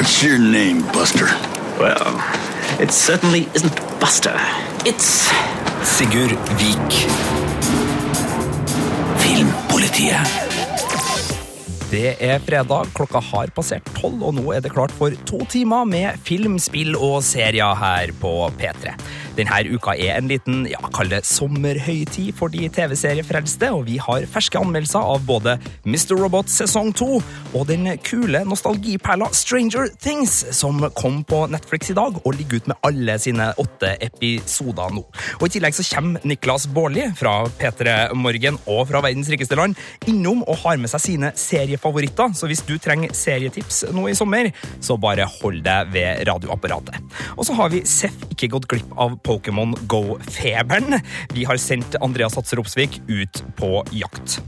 What's your name, Buster? Well, it certainly isn't Buster. It's Sigurd Vik. Filmpolitiet. Det er fredag, klokka har passert tolv, og nå er det klart for to timer med film, spill og serier her på P3. Denne uka er en liten ja, kall det sommerhøytid for de TV-seriefrelste, og vi har ferske anmeldelser av både Mr. Robot sesong to og den kule nostalgiperla Stranger Things, som kom på Netflix i dag og ligger ut med alle sine åtte episoder nå. Og I tillegg så kommer Niklas Baarli fra P3 Morgen og fra Verdens rikeste land innom og har med seg sine seriefavoritter, så hvis du trenger serietips nå i sommer, så bare hold deg ved radioapparatet. Og så har vi Seff ikke gått glipp av Pokémon Go-feberen. Vi har sendt Andreas Hatser Opsvik ut på jakt.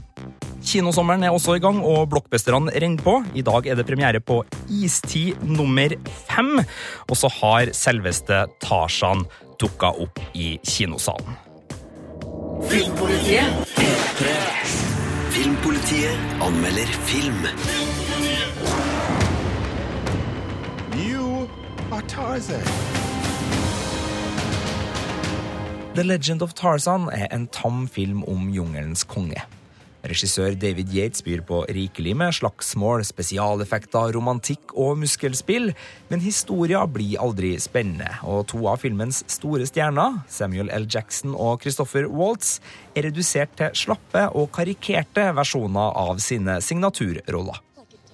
Kinosommeren er også i gang, og blokkbesterne renner på. I dag er det premiere på Istid nummer fem. Og så har selveste Tarzan dukka opp i kinosalen. Filmpolitiet. P3. Filmpolitiet anmelder film. You are Tarzan. The Legend of Tarzan er en tam film om jungelens konge. Regissør David Yates byr på rikelig med slagsmål, spesialeffekter, romantikk og muskelspill, men historia blir aldri spennende, og to av filmens store stjerner, Samuel L. Jackson og Christopher Waltz, er redusert til slappe og karikerte versjoner av sine signaturroller.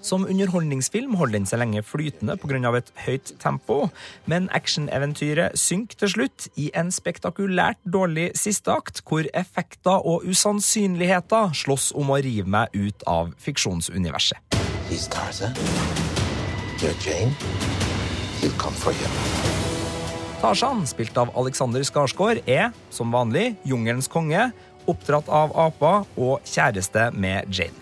Som underholdningsfilm holder den seg lenge flytende pga. et høyt tempo, men actioneventyret synker til slutt i en spektakulært dårlig sisteakt, hvor effekter og usannsynligheter slåss om å rive meg ut av fiksjonsuniverset. He's Tarzan. You're Jane. He'll come for you. Tarzan, spilt av Alexander Skarsgård, er, som vanlig, jungelens konge, oppdratt av aper og kjæreste med Jane.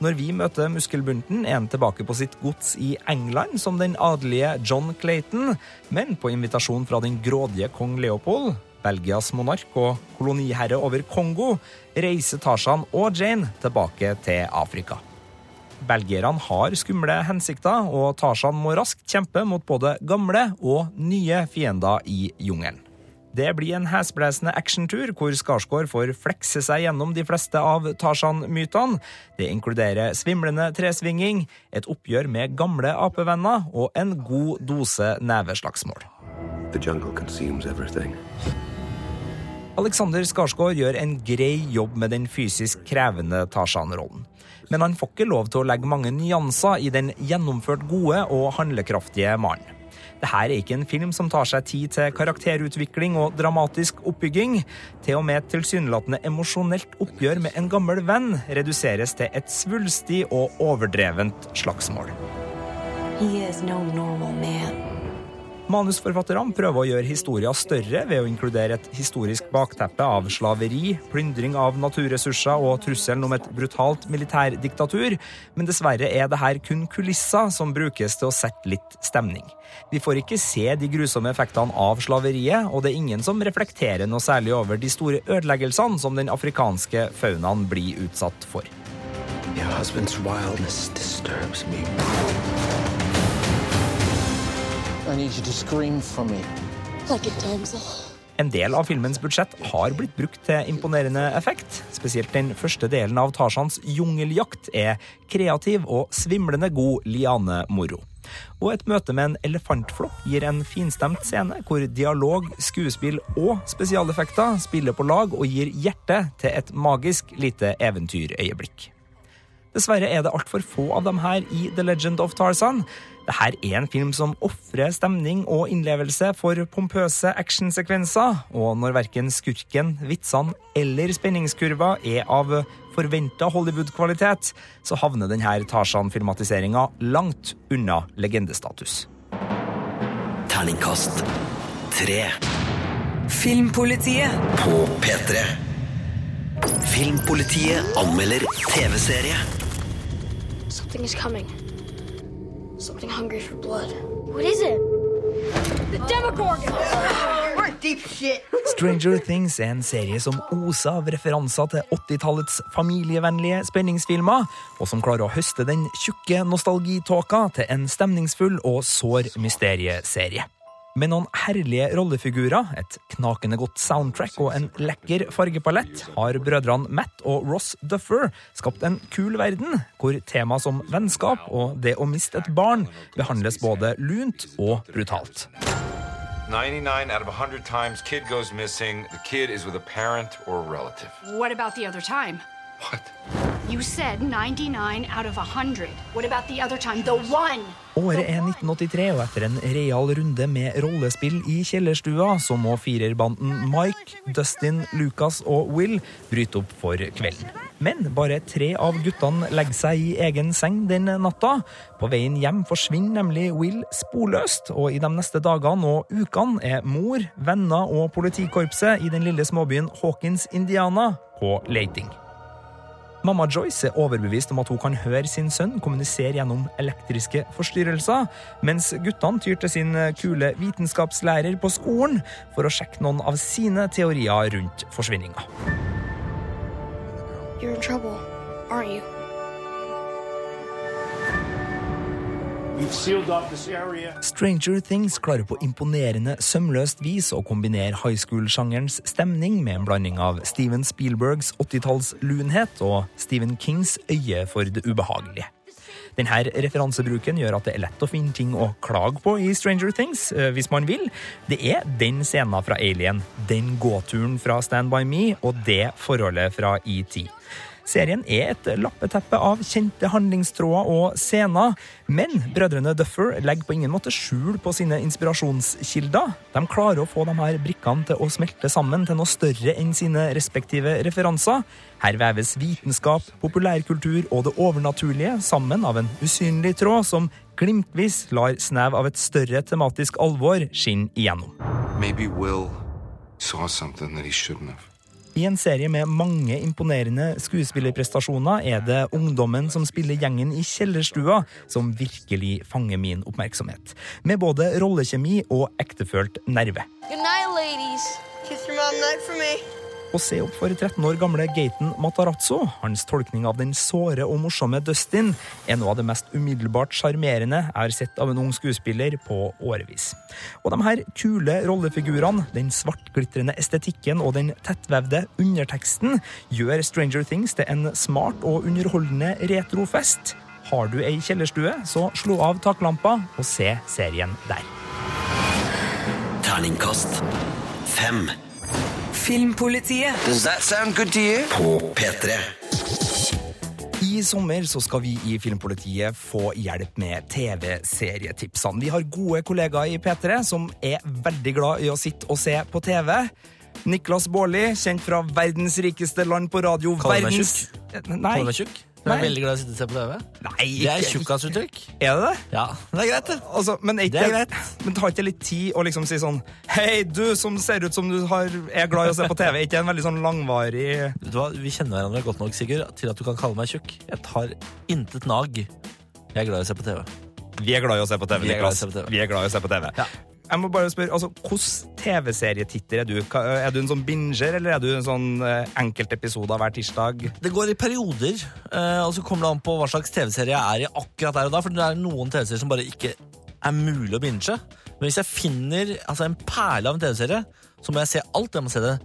Når vi møter muskelbunten, er han tilbake på sitt gods i England som den adelige John Clayton, men på invitasjon fra den grådige kong Leopold, Belgias monark og koloniherre over Kongo, reiser Tarzan og Jane tilbake til Afrika. Belgierne har skumle hensikter, og Tarzan må raskt kjempe mot både gamle og nye fiender i jungelen. Det blir en hesblesende actiontur hvor Skarsgård får flekse seg gjennom de fleste av Tarzan-mytene. Det inkluderer svimlende tresvinging, et oppgjør med gamle apevenner og en god dose neveslagsmål. Alexander Skarsgård gjør en grei jobb med den fysisk krevende Tarzan-rollen. Men han får ikke lov til å legge mange nyanser i den gjennomført gode og handlekraftige mannen. Dette er ikke en film som tar seg tid til karakterutvikling og dramatisk oppbygging. Til og med et tilsynelatende emosjonelt oppgjør med en gammel venn reduseres til et svulstig og overdrevent slagsmål. He is no normal man. Manusforfatterne prøver å gjøre historien større ved å inkludere et historisk bakteppe av slaveri, plyndring av naturressurser og trusselen om et brutalt militærdiktatur, men dessverre er det her kun kulisser som brukes til å sette litt stemning. Vi får ikke se de grusomme effektene av slaveriet, og det er ingen som reflekterer noe særlig over de store ødeleggelsene som den afrikanske faunaen blir utsatt for. Your husband's wildness disturbs. En del av filmens budsjett har blitt brukt til imponerende effekt. Spesielt den første delen av Tarzans jungeljakt er kreativ og svimlende god lianemoro. Og et møte med en elefantflokk gir en finstemt scene hvor dialog, skuespill og spesialeffekter spiller på lag og gir hjertet til et magisk lite eventyrøyeblikk. Dessverre er det altfor få av dem her i The Legend of Tarzan. Dette er en film som ofrer stemning og innlevelse for pompøse actionsekvenser, og når verken skurken, vitsene eller spenningskurva er av forventa Hollywood-kvalitet, så havner denne Tarzan-filmatiseringa langt unna legendestatus. Terningkast tre. Filmpolitiet. På P3. Filmpolitiet anmelder TV-serie. Something is coming. Something hungry for blood. What is it? The Demogorgon! We're deep shit. Stranger Things er en serie som oser av referanser til 80-tallets familievennlige spenningsfilmer, og som klarer å høste den tjukke nostalgitåka til en stemningsfull og sår mysterieserie. Med noen herlige rollefigurer, et knakende godt soundtrack og en lekker fargepalett har brødrene Matt og Ross Duffer skapt en kul verden, hvor tema som vennskap og det å miste et barn behandles både lunt og brutalt. 99 out of 100 times kid goes missing, the kid is with a parent or a relative. What about the other time? What? You said 99 out of 100. What about the other time? The one! Året er 1983, og etter en real runde med rollespill i kjellerstua, så må firerbanden Mike, Dustin, Lucas og Will bryte opp for kvelden. Men bare tre av guttene legger seg i egen seng den natta. På veien hjem forsvinner nemlig Will sporløst, og i de neste dagene og ukene er mor, venner og politikorpset i den lille småbyen Hawkins, Indiana, på leiting. Mamma Joyce er overbevist om at hun kan høre sin sønn kommunisere gjennom elektriske forstyrrelser, mens guttene tyr til sin kule vitenskapslærer på skolen for å sjekke noen av sine teorier rundt forsvinninga. You're in trouble, aren't you? Stranger Things klarer på imponerende sømløst vis å kombinere high school-sjangerens stemning med en blanding av Steven Spielbergs 80-tallslunhet og Stephen Kings øye for det ubehagelige. Denne referansebruken gjør at det er lett å finne ting å klage på i Stranger Things, eh, hvis man vil. Det er den scenen fra Alien, den gåturen fra Stand By Me og det forholdet fra ET. Serien er et lappeteppe av kjente handlingstråder og scener, men brødrene Duffer legger på ingen måte skjul på sine inspirasjonskilder. De klarer å få de her brikkene til å smelte sammen til noe større enn sine respektive referanser. Her veves vitenskap, populærkultur og det overnaturlige sammen av en usynlig tråd som glimtvis lar snev av et større tematisk alvor skinne igjennom. Maybe Will saw something that he shouldn't have. I en serie med mange imponerende skuespillerprestasjoner er det ungdommen som spiller gjengen i kjellerstua, som virkelig fanger min oppmerksomhet. Med både rollekjemi og ektefølt nerve. Good night, ladies. Kiss your mom night for me. Å se opp for 13 år gamle Gaten Matarazzo, hans tolkning av den såre og morsomme Dustin, er noe av det mest umiddelbart sjarmerende jeg har sett av en ung skuespiller på årevis. Og de her kule rollefigurene, den svartglitrende estetikken og den tettvevde underteksten gjør Stranger Things til en smart og underholdende retrofest. Har du ei kjellerstue, så slå av taklampa og se serien der. Terningkast fem. Filmpolitiet. Does that sound good to you? På P3. I sommer så skal vi i Filmpolitiet få hjelp med TV-serietipsene. Vi har gode kollegaer i P3 som er veldig glad i å sitte og se på TV. Niklas Baarli, kjent fra verdens rikeste land på radio. Kaller du meg verdens... tjukk? Nei. Kaller du meg tjukk? Du er Nei. veldig glad i å sitte og se på TV? Nei, Det er ikke- tjukkasuttrykk. Er det det? Ja, det er greit, det. Altså, men, ikke, Det er greit. men tar ikke litt tid å liksom si sånn Hei, du som ser ut som du har, er glad i å se på TV. Er ikke en veldig sånn langvarig Vet du hva? Vi kjenner hverandre godt nok, Sigurd, til at du kan kalle meg tjukk. Jeg tar intet nag. Jeg er glad i å se på TV. Vi er glad i å se på TV, Vi er glad i å Niklas. se på TV. Vi er glad i å se på TV. Ja. Jeg må bare spørre, altså, Hvilken TV-serietitter er du? Er du en sånn binger, eller er du en sånn eh, enkeltepisode hver tirsdag? Det går i perioder, eh, og så kommer det an på hva slags TV-serie jeg er i akkurat der og da. For det er noen TV-serier som bare ikke er mulig å binge. Men hvis jeg finner altså, en perle av en TV-serie, så må jeg se alt. Jeg må se det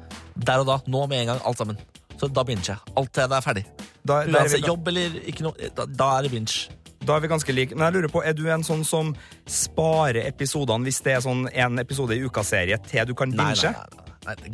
der og da. Nå med en gang. Alt sammen. Så da binger jeg. Alt til det er ferdig. Da, da, er Uansett jobb eller ikke noe, da, da er det binge. Da er vi ganske like. Men jeg lurer på, er du en sånn som sparer episodene hvis det er sånn en episode i uka-serie til du kan binge? nei, nei, nei, nei.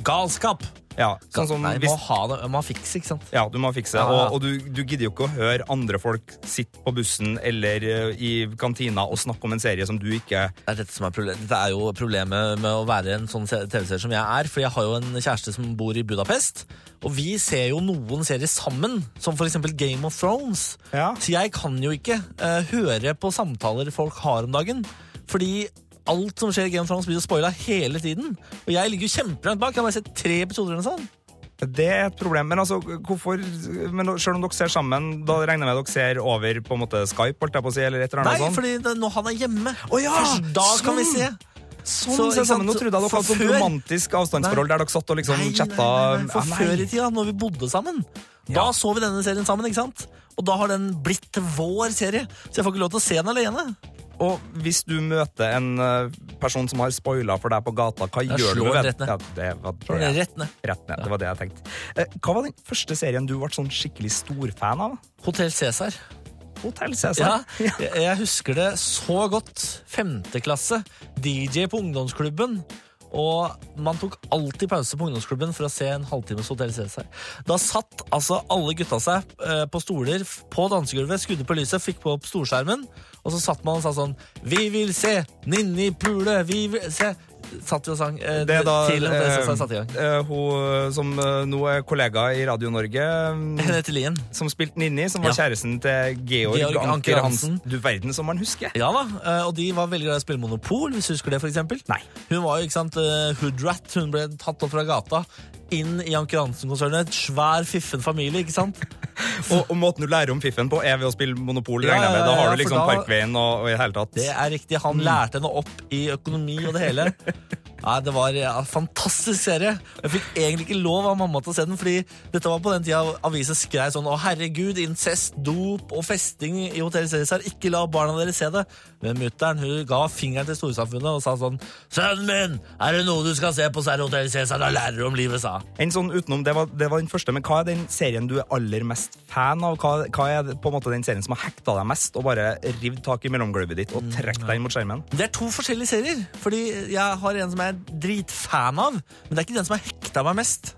Galskap! Ja, sånn som Nei, hvis, må ha det, må fikse, ikke sant? ja, du må fikse. Ja. Og, og du, du gidder jo ikke å høre andre folk sitte på bussen eller eh, i kantina og snakke om en serie som du ikke Det er dette som er problemet. Dette er jo problemet med å være en sånn TV-serie som jeg er. For jeg har jo en kjæreste som bor i Budapest, og vi ser jo noen serier sammen. Som for eksempel Game of Thrones. Ja. Så jeg kan jo ikke uh, høre på samtaler folk har om dagen. Fordi alt som skjer i Game of Thrones blir jo spoila hele tiden. Og jeg ligger jo kjempelangt bak. Jeg har bare sett tre episoder eller noe sånt. Det er et problem. Men altså, hvorfor men Selv om dere ser sammen, da regner jeg med dere ser over på en måte Skype, holdt jeg på å si, eller et eller Nei, annet sånt? fordi det, når han er hjemme. Oh, ja, Først da kan vi sånn. se. Sånn, Så, sammen. Nå trodde jeg dere hadde et romantisk avstandsforhold der dere satt og liksom Nei, nei, chatta. nei, nei, For Ja, nei. før i tida, når vi bodde sammen, da så vi denne serien sammen, ikke sant? Og da har den blitt vår serie, så jeg får ikke lov til å se den alene. Og hvis du møter en eh, person som har spoila for deg på gata, hva Jeg gjør du? slår rett ned. Ja, det var rett ned. Rett ned, det var det jeg tenkte. Eh, Hva var den første serien du ble sånn skikkelig storfan av? Hotell Cæsar. Hotell Ja, Cæsar? jeg, jeg husker det så godt. Femte klasse, DJ på ungdomsklubben. Og man tok alltid pause på ungdomsklubben for å se en halvtimes Hotell Cæsar. Da satt altså alle gutta seg eh, på stoler på dansegulvet, skudde på lyset, fikk på opp storskjermen, og så satt man og sa sånn Vi vil se Ninni pule! Vi vil se Satt vi og sang eh, Det er da til Hotell eh, satte i gang. eh, hun som eh, nå er kollega i Radio Norge, mm, Lien. som spilte Ninni, som var Ja. kjæresten til Georg, Georg Anker Anker Hansen. Du verden som man husker. Ja da, eh, og de var veldig glad i å spille Monopol, hvis du husker det, for eksempel. Nei. Hun var jo, ikke sant, eh, hoodrat. Hun ble tatt opp fra gata, inn i Anker Hansen-konsernet. Et svær, fiffen familie, ikke sant? Og, og måten du lærer om fiffen på, er ved å spille Monopol. Ja, regner jeg med. Da ja, har du liksom da- Parkveien og, og i det hele tatt Det er riktig. Han lærte henne opp i økonomi og det hele. Nei, Det var en fantastisk serie. Jeg fikk egentlig ikke lov av mamma til å se den, fordi dette var på den tida avisa skrev sånn Å, herregud, incest, dop og festing i Hotell Cæsar. Ikke la barna deres se det. Men mutter'n ga fingeren til storsamfunnet og sa sånn Sønnen min, er det noe du skal se på, så er det Hotell Cæsar. Da lærer du om livet, sa. En sånn utenom, det var, det var den første, men Hva er den serien du er aller mest fan av? Hva, hva er på en måte den serien som har hekta deg mest, og bare rivd tak i mellomgulvet ditt og trukket deg inn mot skjermen? Det er to forskjellige serier. Fordi jeg har en som jeg er dritfan av, men det er ikke den som har hekta meg mest.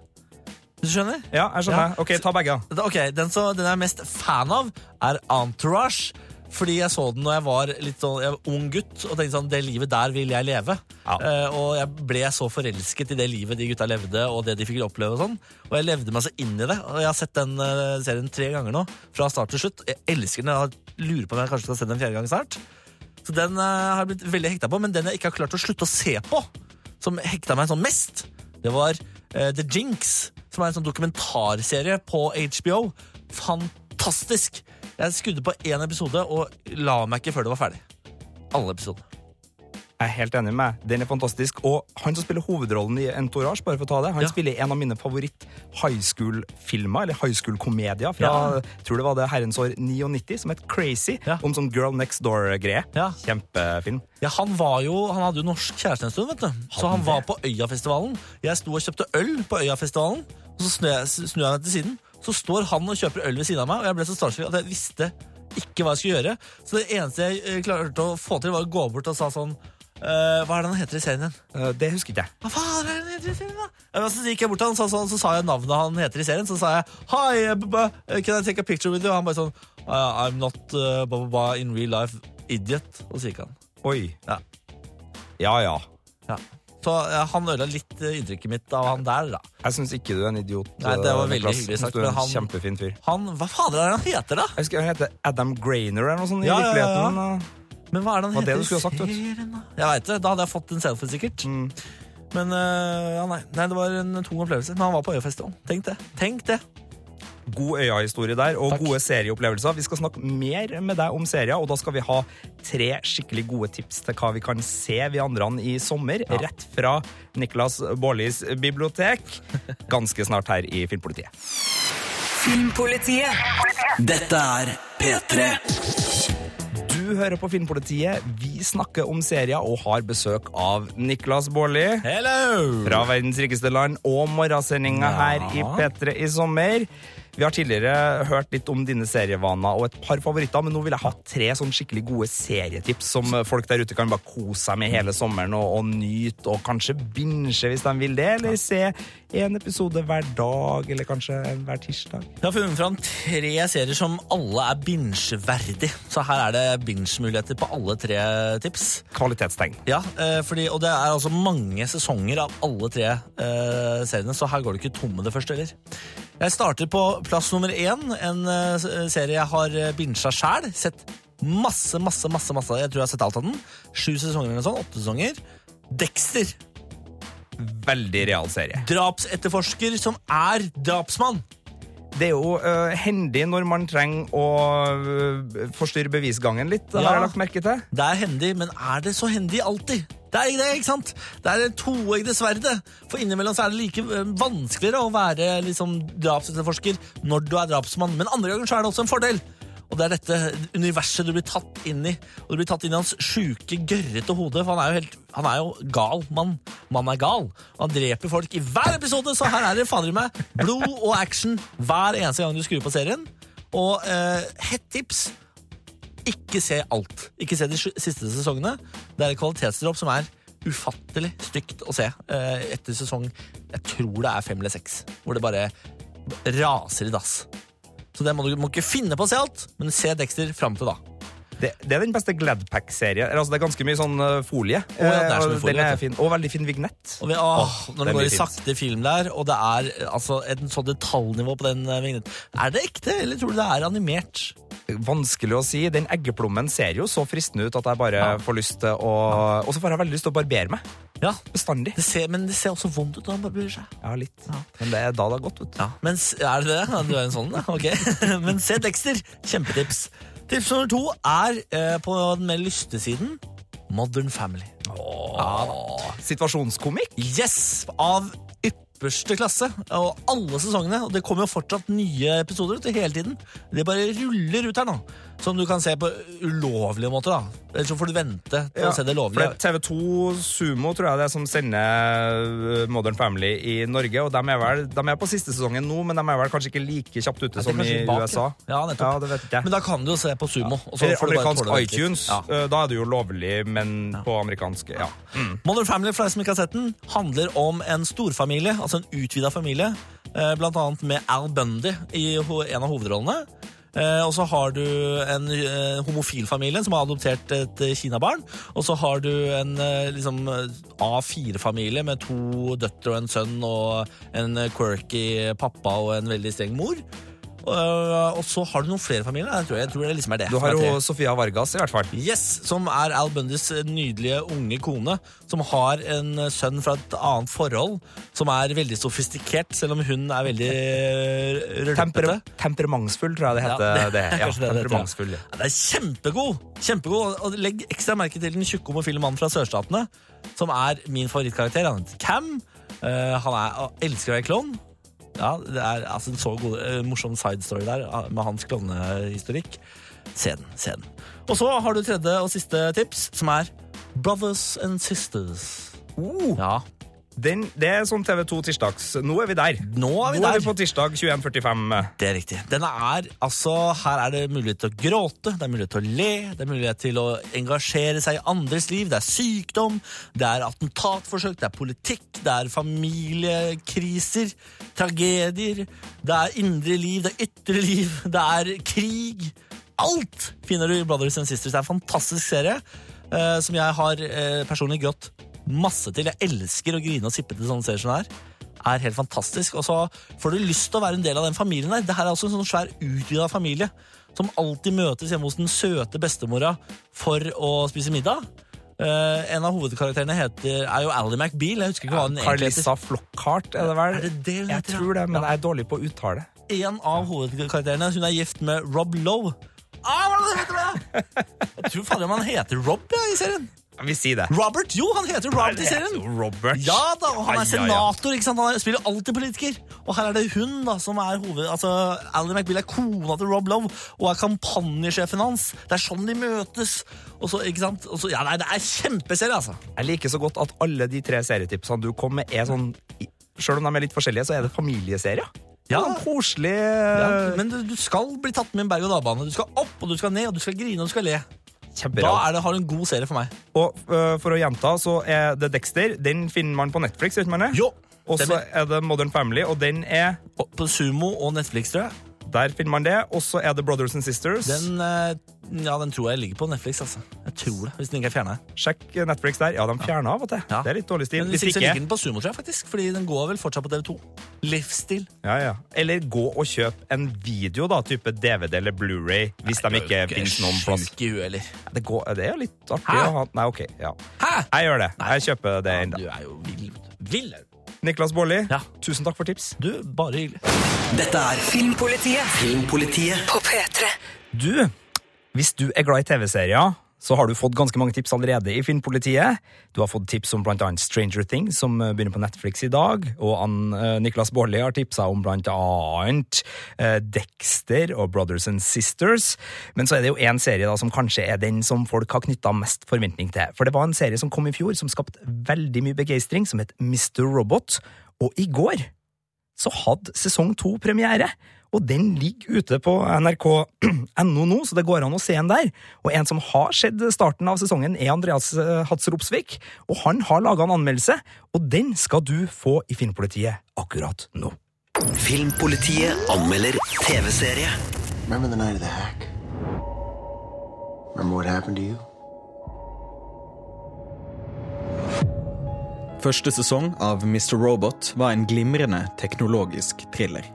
Du skjønner? Ja, jeg skjønner. Ja. Ok, ta begge. Ok, Den, så, den jeg er mest fan av, er Entourage. Fordi jeg så den når jeg var litt sånn, jeg var ung gutt og tenkte sånn, det livet der vil jeg leve. Ja. Uh, og jeg ble så forelsket i det livet de gutta levde, og det de fikk oppleve. Og sånn. Og jeg levde meg så inn i det. Og jeg har sett den uh, serien tre ganger nå, fra start til slutt. Jeg elsker den. Jeg lurer på om jeg kanskje skal se den en fjerde gang snart. Så den eh, har jeg blitt veldig hekta på, men den jeg ikke har klart å slutte å se på, som hekta meg sånn mest, det var uh, The Jinx, som er en sånn dokumentarserie på HBO. Fantastisk! Jeg skudde på én episode og la meg ikke før det var ferdig. Alle episodene. Jeg er helt enig med deg. Den er fantastisk. Og han som spiller hovedrollen i Entourage, bare for å ta det, han Ja. spiller en av mine favoritt high school-filmer, eller high school-komedier, fra Ja. jeg tror det var det herrens år 99, som het Crazy, Ja. om sånn Girl Next Door-greie. Kjempefilm. Ja, Han var jo, han hadde jo norsk kjæreste en stund, vet du. Så han var på Øyafestivalen. Jeg sto og kjøpte øl på Øyafestivalen, og så snur jeg, snur jeg meg til siden. Så står han og kjøper øl ved siden av meg, og jeg ble så starstruck at jeg visste ikke hva jeg skulle gjøre. Så det eneste jeg eh, klarte å få til, var å gå bort og sa sånn eh, Hva er det han heter i serien igjen? Uh, Det husker ikke jeg. Hva faen er det han heter i serien, da? Ja, Så gikk jeg bort til han, så, så, så sa jeg navnet han heter i serien. Så sa jeg Hi, uh, b- can I take a picture with you? Og han bare sånn «Uh, I'm not uh, blah, blah, blah, in real life idiot. Og så gikk han. Oi. Ja. Ja, ja. Ja. Så ja, han ødela litt eh, inntrykket mitt av han der, da. Jeg syns ikke du er en idiot. Nei, det var eh, veldig hyggelig sagt, men en han- kjempefin fyr. Han, Hva fader er det han heter, da? Jeg husker Han heter Adam Grainer eller noe sånt Ja, i ja, ja, virkeligheten. ja. og- Men hva er det han Var det du skulle ha sagt, vet serien, da? Jeg veit det. Da hadde jeg fått en selfie, sikkert. Mm. Men eh, ja, nei. nei, det var en tung opplevelse. Men han var på Øyafestivalen. Tenk det. Tenk det. God Øya-historie der, og Takk. gode serieopplevelser. Vi skal snakke mer med deg om serier, og da skal vi ha tre skikkelig gode tips til hva vi kan se vi andre i sommer, rett fra Niklas Baarlis bibliotek. Ganske snart her i Filmpolitiet. Filmpolitiet. Dette er P3. Du hører på Filmpolitiet. Vi snakker om serier og har besøk av Niklas Baarli. Hello! Fra verdens rikeste land og morgensendinga her i P3 i sommer. Vi har tidligere hørt litt om dine serievaner og et par favoritter, men nå vil jeg ha tre sånn skikkelig gode serietips som folk der ute kan bare kose seg med hele sommeren og, og nyte, og kanskje binge hvis de vil det, eller se en episode hver dag, eller kanskje hver tirsdag. Jeg har funnet fram tre serier som alle er binge-verdig. Så her er det binge-muligheter på alle tre tips. Kvalitetstegn. Ja, eh, fordi, og det er altså mange sesonger av alle tre eh, seriene, så her går du ikke tom med det første heller. Jeg starter på plass nummer én, en eh, serie jeg har binsja binget sjæl. Sett masse, masse, masse, masse. Jeg tror jeg har sett alt av den. Sju sesonger eller sånt. Åtte sesonger. Dexter. Veldig real serie. Drapsetterforsker som er drapsmann. Det er jo uh, hendig når man trenger å uh, forstyrre bevisgangen litt, det har jeg lagt merke til. Det er hendig, men er det så hendig alltid? Det er det, ikke sant? Det er det toeggede sverdet. For innimellom så er det like uh, vanskeligere å være liksom, drapsetterforsker når du er drapsmann, men andre ganger så er det også en fordel. Og det er dette universet du blir tatt inn i. Og du blir tatt inn i hans sjuke, gørrete hode. For han er jo helt Han er jo gal mann. Man er gal. Og han dreper folk i hver episode, så her er det fader i meg blod og action hver eneste gang du skrur på serien. Og eh, hett tips ikke se alt. Ikke se de siste sesongene. Det er et kvalitetsdropp som er ufattelig stygt å se eh, etter sesong Jeg tror det er fem eller seks, hvor det bare raser i dass. Så det må du må ikke finne på å se alt, men se Dexter fram til da. Det, det er den beste Gladpack-serien. Altså, det er ganske mye sånn uh, folie. Oh, ja, det er Eh, folie, den er fin. Og veldig fin vignett. Og vi, åh, Åh, når det går i sakte film der, og det er eh, altså, en sånn detaljnivå på den eh, vignetten Er det ekte, eller tror du det er animert? Vanskelig å si. Den eggeplommen ser jo så fristende ut at jeg bare får lyst til å Og så får jeg veldig lyst til å barbere meg. Ja, Bestandig. det ser, Men det ser også vondt ut når man barberer seg. Ja, litt. Men det er da det har gått, vet du. Ja, men er det det? Du er en sånn, da? Ok. Men se Dexter. Kjempetips. Tips nummer to er eh, på den mer lystesiden. Modern Family. Situasjonskomikk? Yes! Av ypperste klasse. Og alle sesongene. Og det kommer jo fortsatt nye episoder ut hele tiden. Det bare ruller ut her nå. Som du kan se på ulovlige måter. da. Ellers så får du vente til å se det lovlige. TV2 Sumo tror jeg det er som sender uh, Modern Family i Norge. Og de er, vel, de er på siste sesongen nå, men de er vel kanskje ikke like kjapt ute Ja, som i bak, USA. ja. Ja, nettopp. Ja, det vet jeg. Men da kan du jo se på Sumo. Eller amerikansk iTunes. Ja. uh, Da er det jo lovlig, men på amerikansk ja. Mm. Modern Family for deg som ikke har sett den, handler om en storfamilie, altså en utvida familie, eh, blant annet med Al Bundy i en av hovedrollene. Eh, og så har du en eh, homofil familie som har adoptert et eh, kinabarn. Og så har du en liksom, eh, A4-familie med to døtre og en sønn og en quirky pappa og en veldig streng mor. Eh, og så har du noen flere familier. Jeg tror, jeg tror det liksom er det. Du har jo Sofia Vargas, i hvert fall. Yes, som er Al Bundys nydelige unge kone, som har en sønn fra et annet forhold, som er veldig sofistikert, selv om hun er veldig Temper temperamentsfull, tror jeg det heter. Ja, det. Ja, det temperamentsfull. Ja, det er kjempegod! Kjempegod, og Legg ekstra merke til den tjukke homofile mannen fra sørstatene, som er min favorittkarakter. Han heter Cam. Uh, han er, elsker å være klovn. Ja, det er altså, en så god, eh, morsom side story der ah, med hans klovnehistorikk. Se den, se den. Og så har du tredje og siste tips, som er Brothers and Sisters. Uh, Ja, den, det er sånn TV2 tirsdags. Nå er vi der. nå er vi Nå er der. vi på tirsdag 21.45. Det er riktig. Denne er, altså, Her er det mulighet til å gråte, det er mulighet til å le, det er mulighet til å engasjere seg i andres liv. Det er sykdom, det er attentatforsøk, det er politikk, det er familiekriser, tragedier, det er indre liv, det er ytre liv, det er krig. Alt finner du i Brothers and Sisters. Det er en fantastisk serie eh, som jeg har eh, personlig grått masse til. Jeg elsker å grine og sippe til sånne serier som det her er helt fantastisk. Og så får du lyst til å være en del av den familien der. Det her er også en sånn svær utvida familie som alltid møtes hjemme hos den søte bestemora for å spise middag. Uh, en av hovedkarakterene heter, er jo Ally McBeal. Jeg husker ikke hva egentlig heter. Carlissa Flockhart, er det vel? Er det det Jeg heter, tror det, men Ja. jeg er dårlig på å uttale. En av hovedkarakterene hun er gift med Rob Lowe. Ah, hva er det heter det? Jeg tror fader om han heter Rob ja, i serien. Vi sier det. Robert! Jo, han heter Robert i serien. Robert. Ja da, og han er senator, ikke sant? Han er- spiller alltid politiker. Og her er det hun da, som er hoved... Altså, Ally McBeal er kona til Rob Love og er kampanjesjefen hans. Det er sånn de møtes. Og så, ikke sant? Og så, ja, nei, det er kjempeserie, altså. Jeg liker så godt at alle de tre serietipsene du kom med, er sånn Selv om de er litt forskjellige, så er det familieserier. Ja. Sånn koselig Ja, men du, du skal bli tatt med en berg-og-dal-bane. Du skal opp, og du skal ned, og du skal grine og du skal le. Da er det, har du en god serie for meg. Og uh, for å gjenta, så er det Dexter. Den finner man på Netflix. vet man? Jo, Og så er det Modern Family, og den er På Sumo og Netflix, tror jeg. Der finner man det. Og så er det Brothers and Sisters. Den, eh, ja, den tror jeg ligger på Netflix, altså. Jeg tror det, hvis den ikke er fjernet. Sjekk Netflix der. Ja, de fjerner av og til. Ja. Det er litt dårlig stil. Men Hvis hvis ikke så ligger den på Sumo, tror jeg faktisk. Fordi den går vel fortsatt på TV2. Livsstil. ja, ja. Eller gå og kjøp en video, da, type DVD eller Blu-ray, hvis de ikke finnes noen plass. Det, går, det er jo litt artig Hæ? å ha Nei, OK. Ja. Hæ? Jeg gjør det. Jeg kjøper det ennå. Du er jo vill. Vill er du. Niklas Baarli, Ja. tusen takk for tips. Du, bare hyggelig. Dette er Filmpolitiet Filmpolitiet på P3. Du, hvis du er glad i TV-serier, så har du fått ganske mange tips allerede i Filmpolitiet. Du har fått tips om annet Stranger Things, som begynner på Netflix i dag. Og Ann, eh, Niklas Baarli har tipsa om annet eh, Dexter og Brothers and Sisters. Men så er det jo én serie da som kanskje er den som folk har knytta mest forventning til. For det var en serie som kom i fjor som skapte veldig mye begeistring, som het Mr. Robot. Og i går så hadde sesong to premiere. Og den ligger ute på nrk.no nå, så det går an å se den der. Og en som har sett starten av sesongen, er Andreas eh, Hatz Ropsvik. Og han har laga en anmeldelse, og den skal du få i Filmpolitiet akkurat nå. Filmpolitiet anmelder TV-serie. Remember the night of the hack? Remember what happened to you? Første sesong av Mr. Robot var en glimrende teknologisk thriller.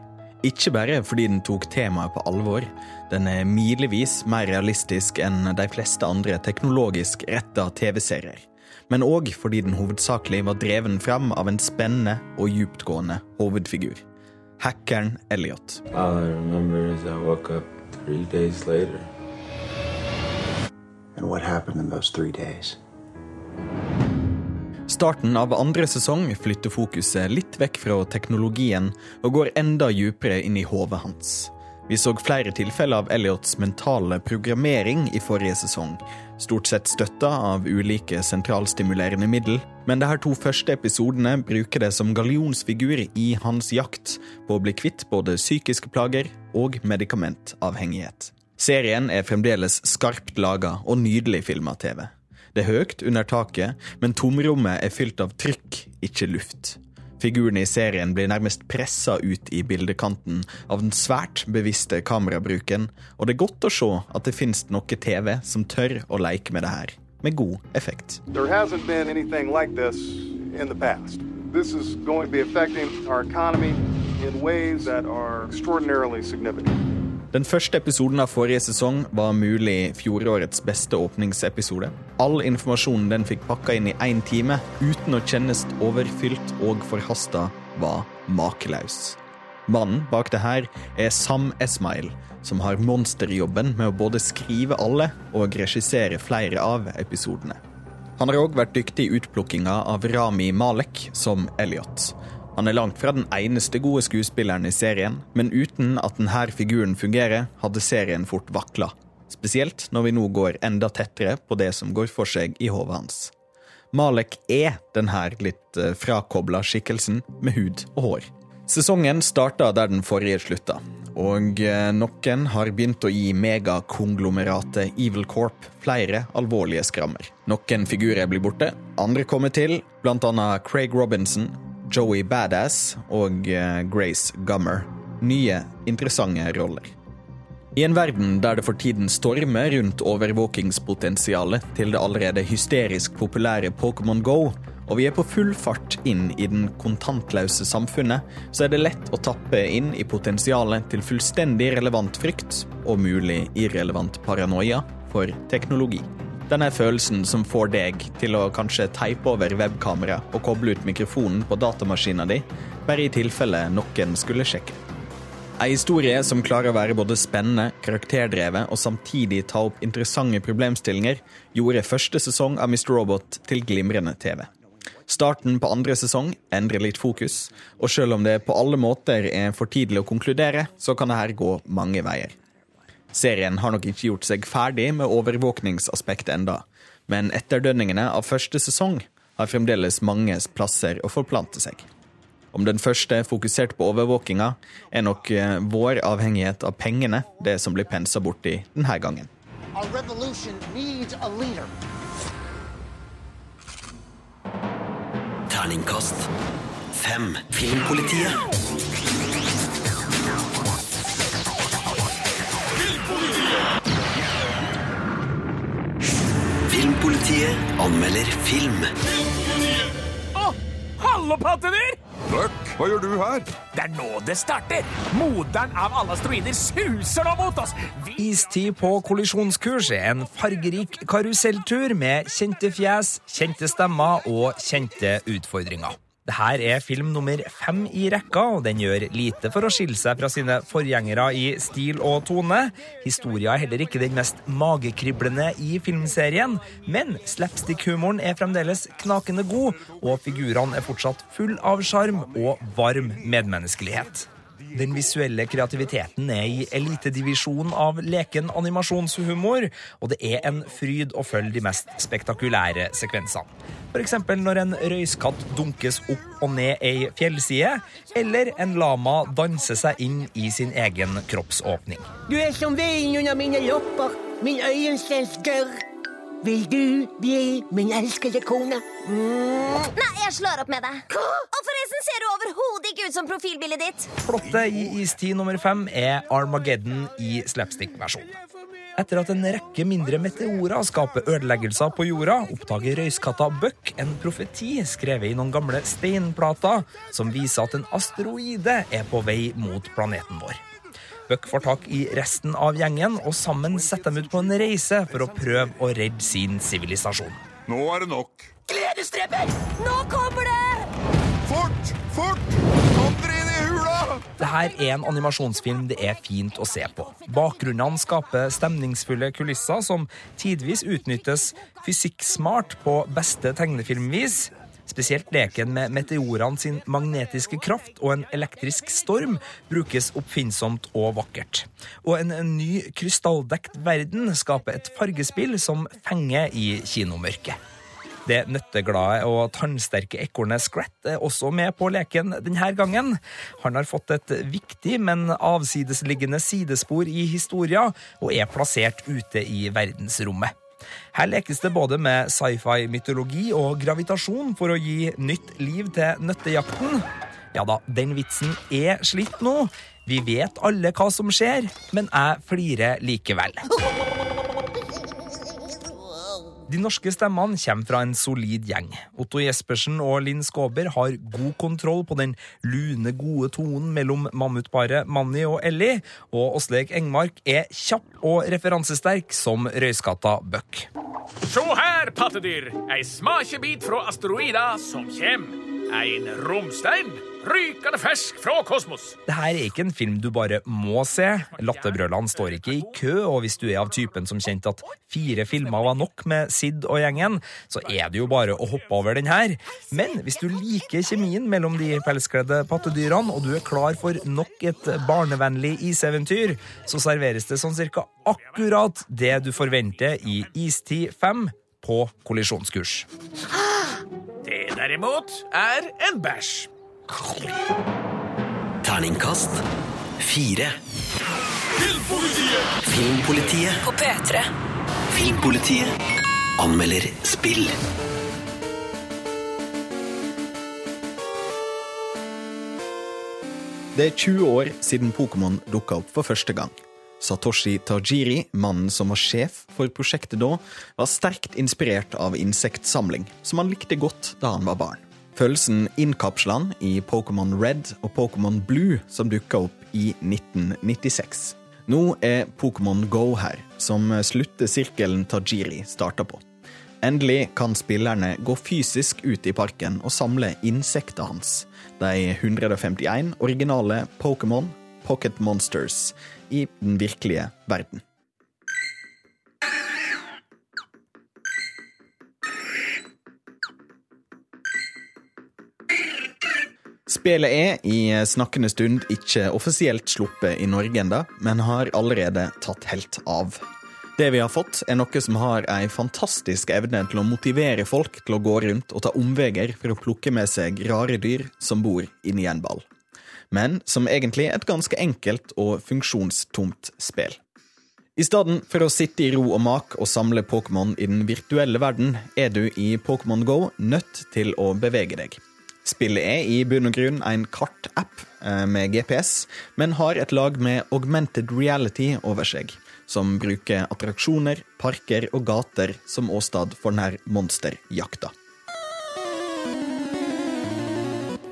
Ikke bare fordi den tok temaet på alvor, den er milevis mer realistisk enn de fleste andre teknologisk retta TV-serier, men òg fordi den hovedsakelig var dreven fram av en spennende og djuptgående hovedfigur. Hackeren Elliot. All I remember is I woke up three days later. And what happened in those three days? Starten av andre sesong flytter fokuset litt vekk fra teknologien og går enda dypere inn i hodet hans. Vi så flere tilfeller av Elliots mentale programmering i forrige sesong, stort sett støtta av ulike sentralstimulerende middel, men de her to første episodene bruker det som gallionsfigur i hans jakt på å bli kvitt både psykiske plager og medikamentavhengighet. Serien er fremdeles skarpt laga og nydelig filma TV. Det er høyt under taket, men tomrommet er fylt av trykk, ikke luft. Figurene i serien blir nærmest pressa ut i bildekanten av den svært bevisste kamerabruken, og det er godt å se at det finnes noe TV som tør å leke med det her, med god effekt. Like this. This is going to be affecting our economy in ways that are extraordinarily significant. Den første episoden av forrige sesong var mulig fjorårets beste åpningsepisode. All informasjonen den fikk pakka inn i én time, uten å kjennes overfylt og forhasta, var makeløs. Mannen bak det her er Sam Esmail, som har monsterjobben med å både skrive alle og regissere flere av episodene. Han har òg vært dyktig i utplukkinga av Rami Malek som Elliot. Han er langt fra den eneste gode skuespilleren i serien, men uten at denne figuren fungerer, hadde serien fort vakla. Spesielt når vi nå går enda tettere på det som går for seg i hodet hans. Malek er denne litt frakobla skikkelsen med hud og hår. Sesongen starta der den forrige slutta, og noen har begynt å gi megakonglomeratet Evil Corp flere alvorlige skrammer. Noen figurer blir borte, andre kommer til, annet Craig Robinson, Joey Badass og Grace Gummer. Nye, interessante roller. I en verden der det for tiden stormer rundt overvåkingspotensialet til det allerede hysterisk populære Pokémon Go, og vi er på full fart inn i den kontantløse samfunnet, så er det lett å tappe inn i potensialet til fullstendig relevant frykt og mulig irrelevant paranoia for teknologi. Denne følelsen som får deg til å kanskje teipe over webkamera og koble ut mikrofonen på datamaskina di, bare i tilfelle noen skulle sjekke. Ei historie som klarer å være både spennende, karakterdrevet og samtidig ta opp interessante problemstillinger, gjorde første sesong av Mr. Robot til glimrende TV. Starten på andre sesong endrer litt fokus, og selv om det på alle måter er for tidlig å konkludere, så kan det her gå mange veier. Serien har nok ikke gjort seg ferdig med overvåkningsaspektet enda, men etterdønningene av første sesong har fremdeles mange plasser å forplante seg. Om den første fokuserte på overvåkinga, er nok vår avhengighet av pengene det som blir pensa i denne gangen. Our revolution needs a leader. Terningkast fem. Filmpolitiet. Filmpolitiet anmelder film. Å, hallo, pattedyr! Buck, hva gjør du her? Det er nå det starter! Moderen av alle asteroider suser nå mot oss! Istid på kollisjonskurs er en fargerik karuselltur med kjente fjes, kjente stemmer og kjente utfordringer. Dette er film nummer fem i rekka, og den gjør lite for å skille seg fra sine forgjengere i stil og tone. Historia er heller ikke den mest magekriblende i filmserien, men slapstick-humoren er fremdeles knakende god, og figurene er fortsatt full av sjarm og varm medmenneskelighet. Den visuelle kreativiteten er i elitedivisjonen av leken animasjonshumor, og det er en fryd å følge de mest spektakulære sekvensene. F.eks. når en røyskatt dunkes opp og ned ei fjellside, eller en lama danser seg inn i sin egen kroppsåpning. Du er som veien under mine lopper, min øyenselsker. Vil du bli min elskede kone? Mm. Nei, jeg slår opp med deg. Og forresten ser du overhodet ikke ut som profilbildet ditt. Plottet i Istid nummer fem er Armageddon i slapstick-versjon. Etter at en rekke mindre meteorer skaper ødeleggelser på jorda, oppdager røyskatta Buck en profeti skrevet i noen gamle steinplater som viser at en asteroide er på vei mot planeten vår. Buck får tak i resten av gjengen, og sammen setter de ut på en reise for å prøve å redde sin sivilisasjon. Nå er det nok. Gledesdreper! Nå kommer det! Fort! Fort! Kom dere inn i hula! Dette er en animasjonsfilm det er fint å se på. Bakgrunnene skaper stemningsfulle kulisser som tidvis utnyttes fysikksmart på beste tegnefilmvis. Spesielt leken med meteorene sin magnetiske kraft og en elektrisk storm brukes oppfinnsomt og vakkert. Og en ny krystalldekt verden skaper et fargespill som fenger i kinomørket. Det nøtteglade og tannsterke ekornet Scrat er også med på leken denne gangen. Han har fått et viktig, men avsidesliggende sidespor i historia, og er plassert ute i verdensrommet. Her lekes det både med sci-fi-mytologi og gravitasjon for å gi nytt liv til nøttejakten. Ja da, den vitsen er slitt nå. Vi vet alle hva som skjer, men jeg flirer likevel. De norske stemmene kommer fra en solid gjeng. Otto Jespersen og Linn Skåber har god kontroll på den lune, gode tonen mellom mammutparet Manni og Ellie, og Åsleik Engmark er kjapp og referansesterk som røyskatta Buck. Se her, pattedyr! Ei smakebit fra asteroida som kjem. En romstein rykende fersk fra kosmos. Dette er ikke en film du bare må se. Latterbrølene står ikke i kø, og hvis du er av typen som kjente at fire filmer var nok med Sid og gjengen, så er det jo bare å hoppe over den her. Men hvis du liker kjemien mellom de pelskledde pattedyrene, og du er klar for nok et barnevennlig iseventyr, så serveres det sånn cirka akkurat det du forventer i Istid 5 på kollisjonskurs. Det derimot er en bæsj. Terningkast fire. Filmpolitiet! Filmpolitiet På P3. Filmpolitiet anmelder spill. Det er 20 år siden Pokémon dukka opp for første gang. Satoshi Tajiri, mannen som var sjef for prosjektet da, var sterkt inspirert av insektsamling, som han likte godt da han var barn. Følelsen innkapsla han i Pokémon Red og Pokémon Blue, som dukka opp i 1996. Nå er Pokémon Go her, som slutter sirkelen Tajiri starta på. Endelig kan spillerne gå fysisk ut i parken og samle insektene hans, de 151 originale Pokémon Pocket Monsters, i den virkelige verden. Spillet er i snakkende stund ikke offisielt sluppet i Norge enda, men har allerede tatt helt av. Det vi har fått, er noe som har ei fantastisk evne til å motivere folk til å gå rundt og ta omveier for å plukke med seg rare dyr som bor inni en ball. Men som egentlig er et ganske enkelt og funksjonstomt spill. I stedet for å sitte i ro og mak og samle Pokémon i den virtuelle verden, er du i Pokémon Go nødt til å bevege deg. Spillet er i bunn og grunn en kartapp eh, med GPS, men har et lag med augmented reality over seg, som bruker attraksjoner, parker og gater som åsted for denne monsterjakta.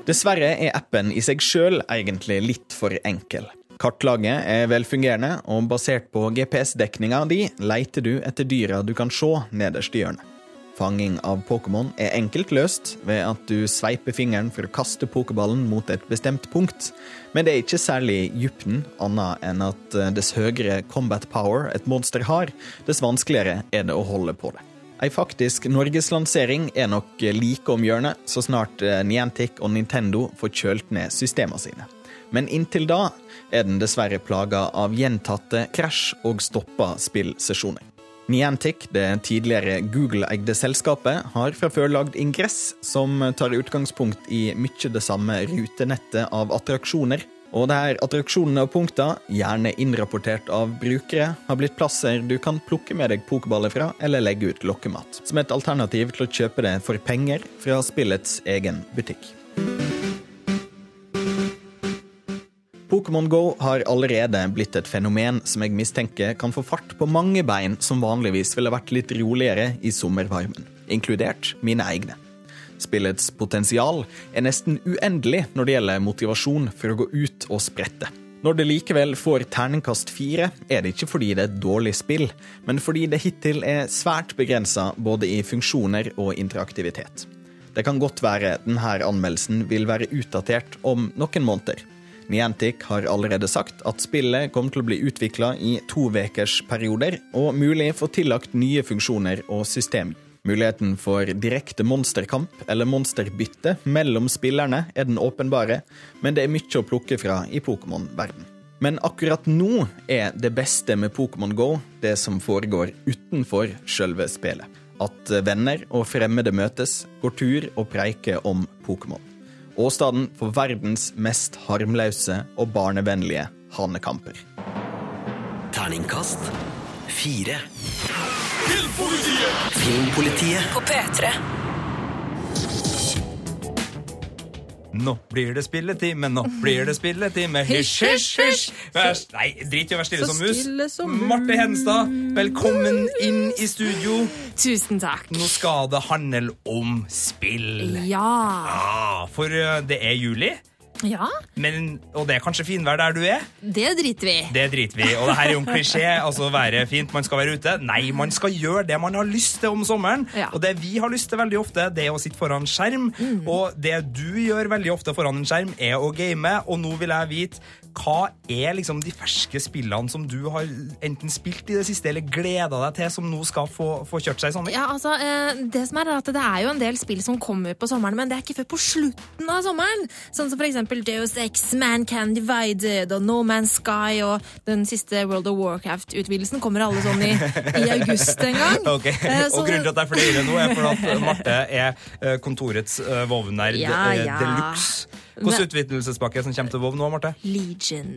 Dessverre er appen i seg sjøl egentlig litt for enkel. Kartlaget er velfungerende, og basert på GPS-dekninga di leiter du etter dyra du kan se nederst i hjørnet. Fanging av Pokémon er enkelt løst ved at du sveiper fingeren for å kaste pokerballen mot et bestemt punkt, men det er ikke særlig dybden, annet enn at eh, dess høyere combat power et monster har, dess vanskeligere er det å holde på det. Ei faktisk norgeslansering er nok like om hjørnet, så snart eh, Niantic og Nintendo får kjølt ned systemene sine. Men inntil da er den dessverre plaga av gjentatte krasj og stoppa spillsesjoner. Niantic, det tidligere Google-eide selskapet, har fra før lagd ingress som tar utgangspunkt i mye det samme rutenettet av attraksjoner. Og der attraksjonene og punkter, gjerne innrapportert av brukere, har blitt plasser du kan plukke med deg pokerballer fra eller legge ut lokkemat. Som et alternativ til å kjøpe det for penger fra spillets egen butikk. Pokémon Go har allerede blitt et fenomen som jeg mistenker kan få fart på mange bein som vanligvis ville vært litt roligere i sommervarmen, inkludert mine egne. Spillets potensial er nesten uendelig når det gjelder motivasjon for å gå ut og sprette. Når det likevel får terningkast fire, er det ikke fordi det er et dårlig spill, men fordi det hittil er svært begrensa både i funksjoner og interaktivitet. Det kan godt være denne anmeldelsen vil være utdatert om noen måneder. Niantic har allerede sagt at spillet kommer til å bli utvikla i to ukers perioder, og mulig få tillagt nye funksjoner og system. Muligheten for direkte monsterkamp eller monsterbytte mellom spillerne er den åpenbare, men det er mye å plukke fra i Pokémon-verden. Men akkurat nå er det beste med Pokémon Go det som foregår utenfor selve spillet. At venner og fremmede møtes, går tur og preiker om Pokémon. Åstaden for verdens mest harmløse og barnevennlige hanekamper. Terningkast fire. Filmpolitiet! Filmpolitiet På P3. Nå blir det spilletime, nå blir det spilletime. hysj, hysj, hysj. Nei, drit i å være stille som mus. som. Marte Henstad, velkommen inn i studio. Tusen takk. Nå skal det handle om spill. Ja. ja for uh, det er juli, Ja, men, og det er kanskje finvær der du er. det driter vi i. Det driter vi. Og det her er jo en klisjé. altså Være fint, man skal være ute. Nei, man skal gjøre det man har lyst til om sommeren. Ja. Og det vi har lyst til veldig ofte, det er å sitte foran skjerm. Og det du gjør veldig ofte foran en skjerm, er å game. Og nå vil jeg vite hva er liksom de ferske spillene som du har enten spilt i det siste eller gleda deg til, som nå skal få, få kjørt seg sånn? Ja, altså, eh, det som er er at det er jo en del spill som kommer på sommeren, men det er ikke før på slutten av sommeren. Sånn som for eksempel Deus Ex, Man Can Divided og No Man's Sky og den siste World of Warcraft-utvidelsen kommer alle sånn i, i august en gang. Ok, Eh, så- Og grunnen til at jeg flirer nå, er for at Marte er eh, kontorets vovner Ja, ja. de luxe. Hvilken utvidelsespakke som kommer til Vov nå, Marte? Legion.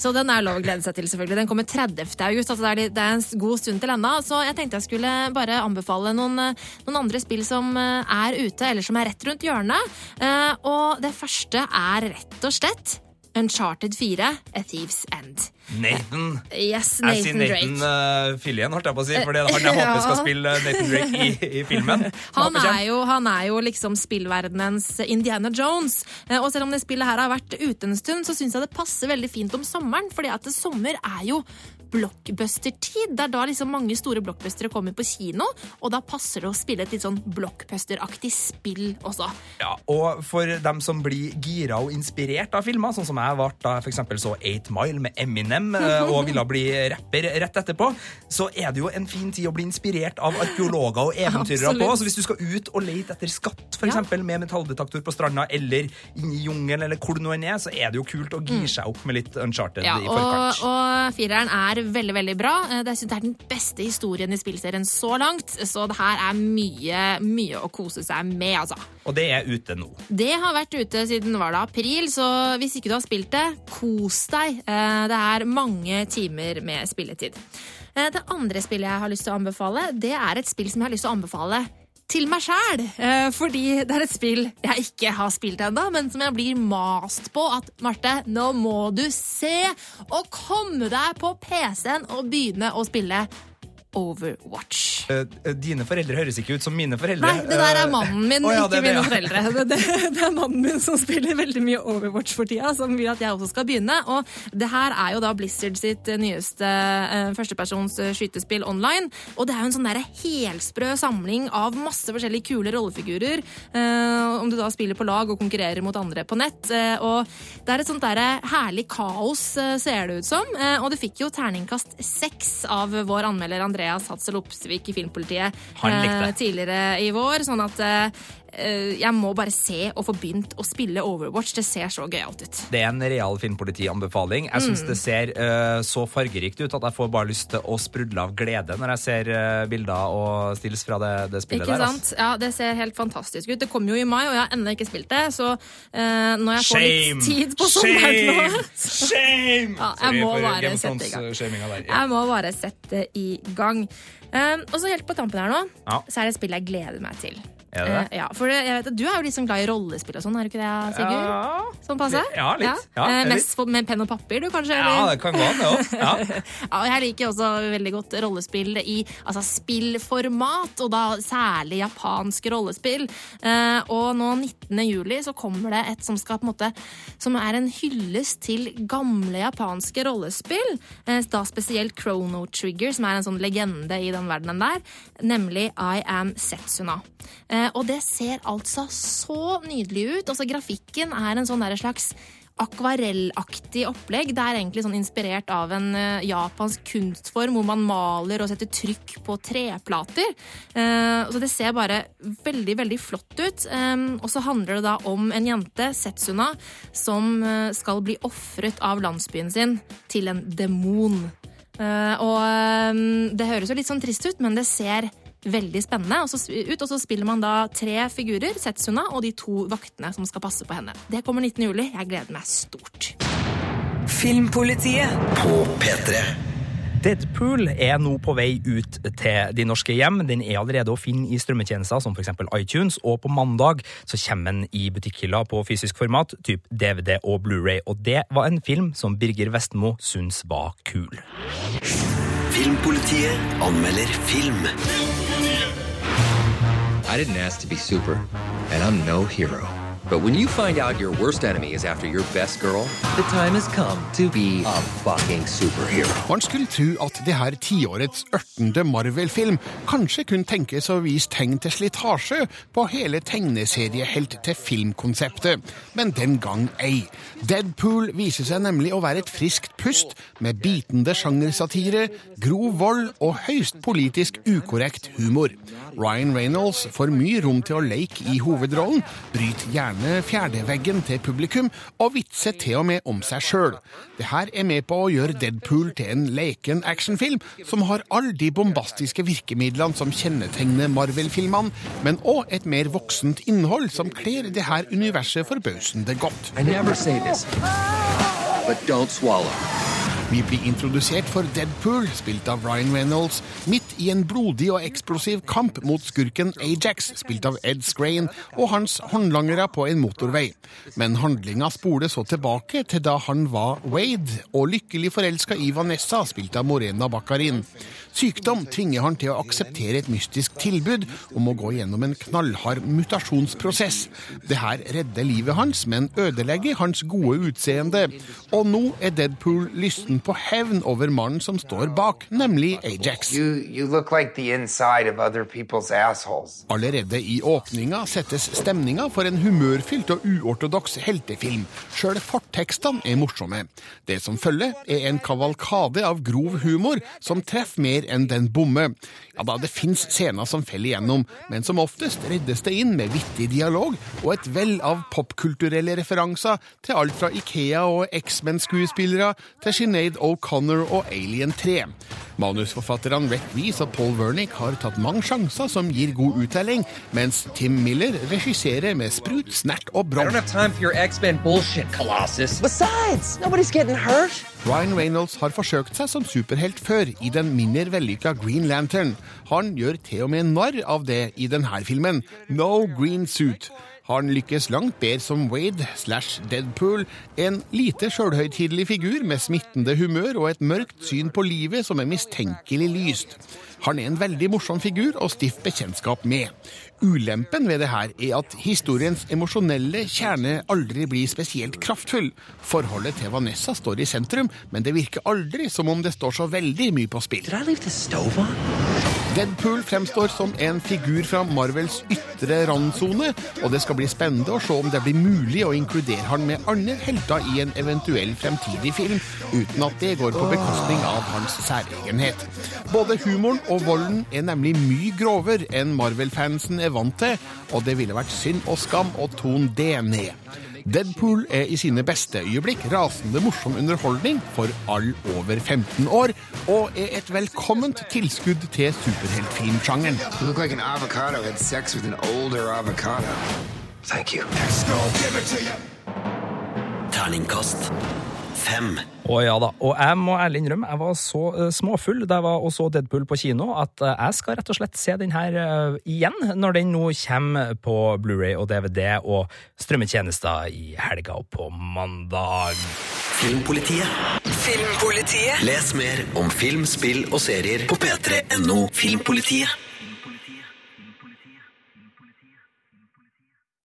Så den er lov å glede seg til, selvfølgelig. Den kommer 30. august, altså er, det er en god stund til ennå. Så jeg tenkte jeg skulle bare anbefale noen, eh, noen andre spill som eh, er ute, eller som er rett rundt hjørnet. Eh, Og det første er rett og slett Uncharted 4, A Thieves End. Nathan. Yes, Nathan Jeg sier Nathan Drake. uh, Fillion, holdt jeg på å si, for det er han jeg Ja. skal spille Nathan Drake i, i filmen. Han er, jo, han er jo liksom spillverdenens Indiana Jones. Eh, Og selv om det spillet her har vært ute en stund, så syns jeg det passer veldig fint om sommeren. fordi at sommer er jo blockbuster-tid. Det er da liksom mange store blockbustere kommer på kino, og da passer det å spille et litt sånn blockbuster-aktig spill også. Ja, og for dem som blir gira og inspirert av filmer, sånn som jeg ble da jeg eksempel så 8 Mile med Eminem eh, og ville bli rapper rett etterpå, så er det jo en fin tid å bli inspirert av arkeologer og eventyrere på. Så hvis du skal ut og lete etter skatt, for eksempel med metalldetektor på stranda, eller inn i jungelen, eller hvor det nå enn er, så er det jo kult å gire seg opp med litt Uncharted Mm. Ja, i og, forkant. og fireren er veldig, veldig bra. Eh, det er den beste historien i spillserien så langt, så det her er mye, mye å kose seg med, altså. Og det er ute nå. Det har vært ute siden var det april, så hvis ikke du har spilt det, kos deg. Eh, Det er mange timer med spilletid. Eh, Det andre spillet jeg har lyst til å anbefale, det er et spill som jeg har lyst til å anbefale til meg sjæl. Fordi det er et spill jeg ikke har spilt ennå, men som jeg blir mast på at Marte, nå må du se og komme deg på PC-en og begynne å spille Overwatch. Eh, dine foreldre høres ikke ut som mine foreldre. Nei, det der er Eh, mannen min, oh, ja, ikke det det, mine ja. foreldre. Det, det, det er mannen min som spiller veldig mye Overwatch for tida, som vil at jeg også skal begynne. Og det her er jo da Blizzard sitt nyeste eh, førstepersons eh, skytespill online. Og det er jo en sånn derre helsprø samling av masse forskjellige kule rollefigurer. eh, om du da spiller på lag og konkurrerer mot andre på nett. og det er et sånt derre herlig kaos, ser det ut som. og det fikk jo terningkast seks av vår anmelder Andreas Hatzel Opsvik i Filmpolitiet eh, tidligere i vår. Sånn at eh, eh, jeg må bare se og få begynt å spille Overwatch. Det ser så gøyalt ut. Det er en real filmpolitianbefaling. Jeg syns Mm. det ser eh, så fargerikt ut at jeg får bare lyst til å sprudle av glede når jeg ser eh, bilder og stills fra det, det spillet Ikke der. sant? Ja, Det ser helt fantastisk ut. Det kom jo i mai, og jeg har ennå ikke spilt det. Så eh, når jeg får Shame! litt tid på sommeren nå Shame! Shame! Ja, jeg må bare sette i gang. Jeg må bare sette i gang. Um, og så helt på tampen her nå, Ja. så er det et spill jeg gleder meg til. Er det det? Eh, ja, for jeg vet at Du er jo liksom glad i rollespill og sånn, er du ikke det, Sigurd? Ja. Sånn passe? Ja, litt. Ja, Ja, litt. mest litt. med penn og papir, du, kanskje? Ja, det kan gå an, det òg. Ja. Ja, jeg liker også veldig godt rollespill i altså spillformat, og da særlig japansk rollespill. Eh, og nå 19. juli så kommer det et som skal på en måte Som er en hyllest til gamle japanske rollespill. Eh, da spesielt Chrono Trigger, som er en sånn legende i den verdenen der. Nemlig I Am Setsuna. Eh, og det ser altså så nydelig ut. Altså Grafikken er en sånn slags akvarellaktig opplegg. Det er egentlig sånn inspirert av en eh, japansk kunstform hvor man maler og setter trykk på treplater. Eh, så det ser bare veldig, veldig flott ut. Eh, og så handler det da om en jente, Setsuna, som eh, skal bli ofret av landsbyen sin til en demon. Eh, og eh, det høres jo litt sånn trist ut, men det ser veldig spennende og så, ut. Og så spiller man da tre figurer, Setsuna og de to vaktene som skal passe på henne. Det kommer 19. juli. Jeg gleder meg stort. Filmpolitiet På P3. Deadpool er nå på vei ut til de norske hjem. Den er allerede å finne i strømmetjenester som f.eks. iTunes, og på mandag så kommer den i butikkhylla på fysisk format, typ DVD og Blu-ray. Og det var en film som Birger Vestmo syns var kul. Filmpolitiet anmelder film. I didn't ask to be super, and I'm no hero. But when you find out your worst enemy is after your best girl, the time has come to be a fucking superhero. Man skulle tro at det her tiårets ørtende Marvel-film kanskje kunne tenkes å vise tegn til slitasje på hele tegneseriehelt til filmkonseptet, men den gang ei. Deadpool viser seg nemlig å være et friskt pust med bitende sjangersatire, grov vold og høyst politisk ukorrekt humor. Ryan Reynolds får mye rom til å leke i hovedrollen, bryter gjerne fjerdeveggen til publikum og vitser til og med om seg sjøl. Det her er med på å gjøre Deadpool til en leken actionfilm som har alle de bombastiske virkemidlene som kjennetegner Marvel-filmene, men òg et mer voksent innhold som kler det her universet forbausende godt. I never say this, but don't swallow. Vi blir introdusert for Deadpool, spilt av Ryan Reynolds, midt i en blodig og eksplosiv kamp mot skurken Ajax, spilt av Ed Scrain, og hans håndlangere på en motorvei. Men handlinga spoler så tilbake til da han var Wade, og lykkelig forelska i Vanessa, spilt av Morena Baccarin. Sykdom tvinger han til å akseptere et mystisk tilbud om å gå gjennom en knallhard mutasjonsprosess. Det her redder livet hans, men ødelegger hans gode utseende. Og nå er Deadpool lysten på hevn over mannen som står bak, nemlig Ajax. You you like. Allerede i åpninga settes stemninga for en humørfylt og uortodoks heltefilm. Sjøl fortekstene er morsomme. Det som følger, er en kavalkade av grov humor som treffer mer enn den bommer. Ja da, det fins scener som faller igjennom, men som oftest reddes det inn med vittig dialog og et vell av popkulturelle referanser til alt fra Ikea og X-Men-skuespillere til Sinead O'Connor og Alien 3. Manusforfatterne Rett Rees og Paul Wernick har tatt mange sjanser som gir god uttelling, mens Tim Miller regisserer med sprut, snert og brom. Besides, nobody's getting hurt. Ryan Reynolds har forsøkt seg som superhelt før i den mindre vellykka Green Lantern. Han gjør til og med narr av det i denne filmen. No green suit. han lykkes langt bedre som Wade slash Deadpool, en lite sjølhøytidelig figur med smittende humør og et mørkt syn på livet som er mistenkelig lyst. Han er en veldig morsom figur og stift bekjentskap med. Ulempen ved det her er at historiens emosjonelle kjerne aldri blir spesielt kraftfull. Forholdet til Vanessa står i sentrum, men det virker aldri som om det står så veldig mye på spill. Deadpool fremstår som en figur fra Marvels ytre randsone, og det skal bli spennende å se om det blir mulig å inkludere han med andre helter i en eventuell fremtidig film, uten at det går på bekostning av hans særegenhet. Både humoren og volden er nemlig mye grovere enn Marvel-fansen er vant til, og det ville vært synd og skam å tone det ned. Deadpool er i sine beste øyeblikk rasende morsom underholdning for all over 15 år, og er et velkomment tilskudd til superheltfilmsjangeren. You look like an avocado had sex with an older avocado. Thank you. Terningkast fem. Å ja da. Og jeg må ærlig innrømme, jeg var så eh, småfull da jeg var og så Deadpool på kino, at eh, jeg skal rett og slett se den her eh, igjen når den nå kommer på Blu-ray og DVD og strømmetjenester i helga og på mandag. Filmpolitiet. Filmpolitiet. Les mer om film, spill og serier på p3.no Filmpolitiet.